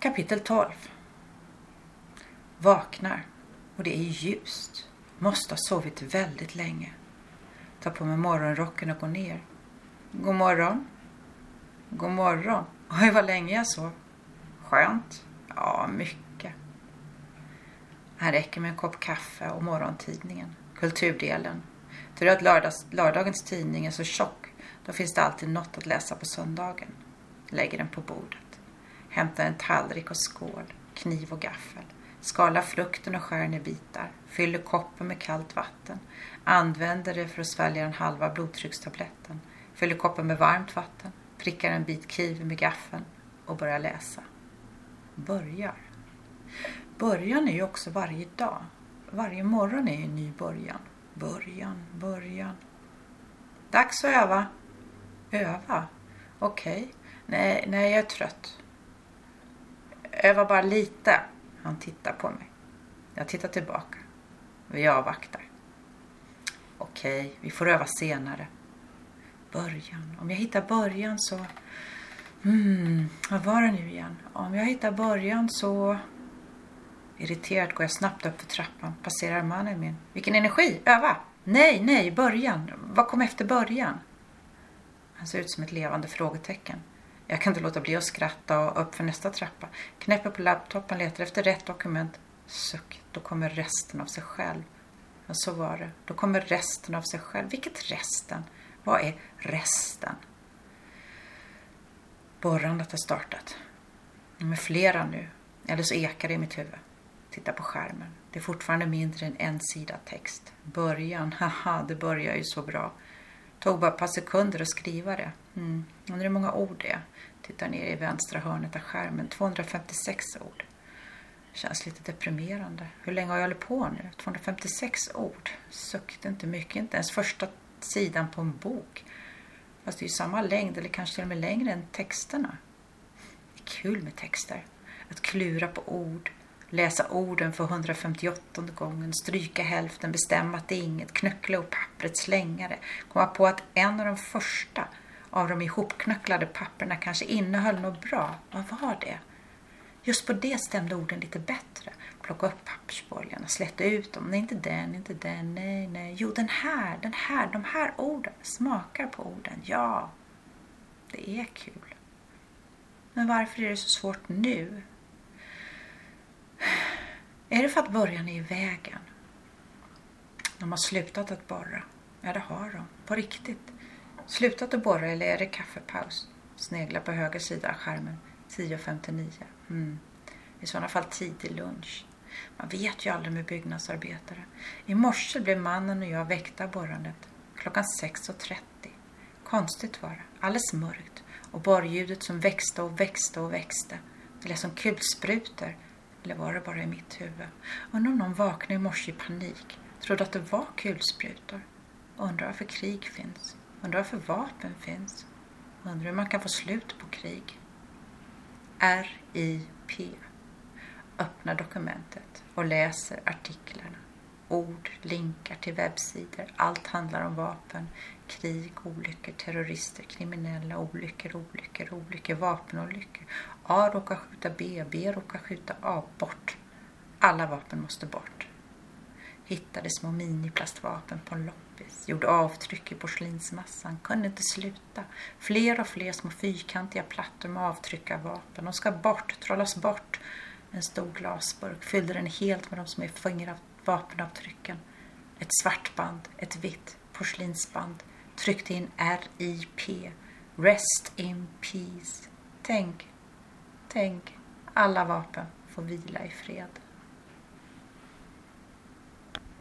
Kapitel 12 Vaknar och det är ljust. Måste ha sovit väldigt länge. Tar på mig morgonrocken och går ner. God morgon. God morgon. Oj, vad länge jag sov. Skönt. Ja, mycket. Här räcker med en kopp kaffe och morgontidningen. Kulturdelen. Tur att lördags, lördagens tidning är så tjock. Då finns det alltid något att läsa på söndagen. Lägger den på bordet. Hämtar en tallrik och skål. Kniv och gaffel. Skalar frukten och skär den i bitar. Fyller koppen med kallt vatten. Använder det för att svälja den halva blodtryckstabletten. Fyller koppen med varmt vatten. Prickar en bit kiwi med gaffeln och börjar läsa. Börjar. Början är ju också varje dag. Varje morgon är ju en ny början. Början, början. Dags att öva. Öva? Okej. Okay. Nej, nej, jag är trött. Öva bara lite. Han tittar på mig. Jag tittar tillbaka. Vi avvaktar. Okej, vi får öva senare. Början. Om jag hittar början så... Hmm, vad var det nu igen? Om jag hittar början så... Irriterat går jag snabbt upp för trappan, passerar mannen min. Vilken energi! Öva! Nej, nej, början. Vad kom efter början? Han ser ut som ett levande frågetecken. Jag kan inte låta bli att skratta och upp för nästa trappa. Knäpper på laptopen, letar efter rätt dokument. Suck, då kommer resten av sig själv. Men så var det. Då kommer resten av sig själv. Vilket resten? Vad är resten? Borrandet har startat. De är flera nu. Eller så ekar det i mitt huvud. Titta på skärmen. Det är fortfarande mindre än en sida text. Början, haha, det börjar ju så bra. Tog bara ett par sekunder att skriva det. Mm. Undrar hur många ord det är. Tittar ner i vänstra hörnet av skärmen. 256 ord. Känns lite deprimerande. Hur länge har jag hållit på nu? 256 ord. Suck, det är inte mycket. Inte ens första sidan på en bok. Fast det är ju samma längd eller kanske till och med längre än texterna. Det är kul med texter. Att klura på ord, läsa orden för 158 gången, stryka hälften, bestämma att det är inget, knöckla upp pappret, slänga det, komma på att en av de första av de ihopknöcklade papperna kanske innehöll något bra. Vad var det? Just på det stämde orden lite bättre. Plocka upp pappersbollarna, släta ut dem. Nej, inte den, inte den, nej, nej. Jo, den här, den här, de här orden. Smakar på orden, ja. Det är kul. Men varför är det så svårt nu? Är det för att början är i vägen? De har slutat att borra. Ja, det har de. På riktigt. Slutat att borra eller är det kaffepaus? Sneglar på höger sida av skärmen. 10.59. Mm. I sådana fall tidig lunch. Man vet ju aldrig med byggnadsarbetare. I morse blev mannen och jag väckta av borrandet. Klockan 6.30. Konstigt var det. Alldeles mörkt. Och borrljudet som växte och växte och växte. Det lät som kulsprutor eller var det bara i mitt huvud? Undrar om någon vaknade i morse i panik. Trodde att det var kulsprutor. Undrar varför krig finns. Undrar varför vapen finns. Undrar hur man kan få slut på krig. RIP. Öppnar dokumentet och läser artiklarna. Ord, linkar till webbsidor. Allt handlar om vapen, krig, olyckor, terrorister, kriminella, olyckor, olyckor, olyckor, vapenolyckor. A råkar skjuta B, B råkar skjuta A. Bort. Alla vapen måste bort. Hittade små miniplastvapen på en loppis. Gjorde avtryck i porslinsmassan. Kunde inte sluta. Fler och fler små fyrkantiga plattor med avtryck av vapen. De ska bort, trollas bort. En stor glasburk fyllde den helt med de små vapenavtrycken. Ett svart band, ett vitt porslinsband. Tryckte in RIP. Rest in peace. Tänk Tänk, alla vapen får vila i fred.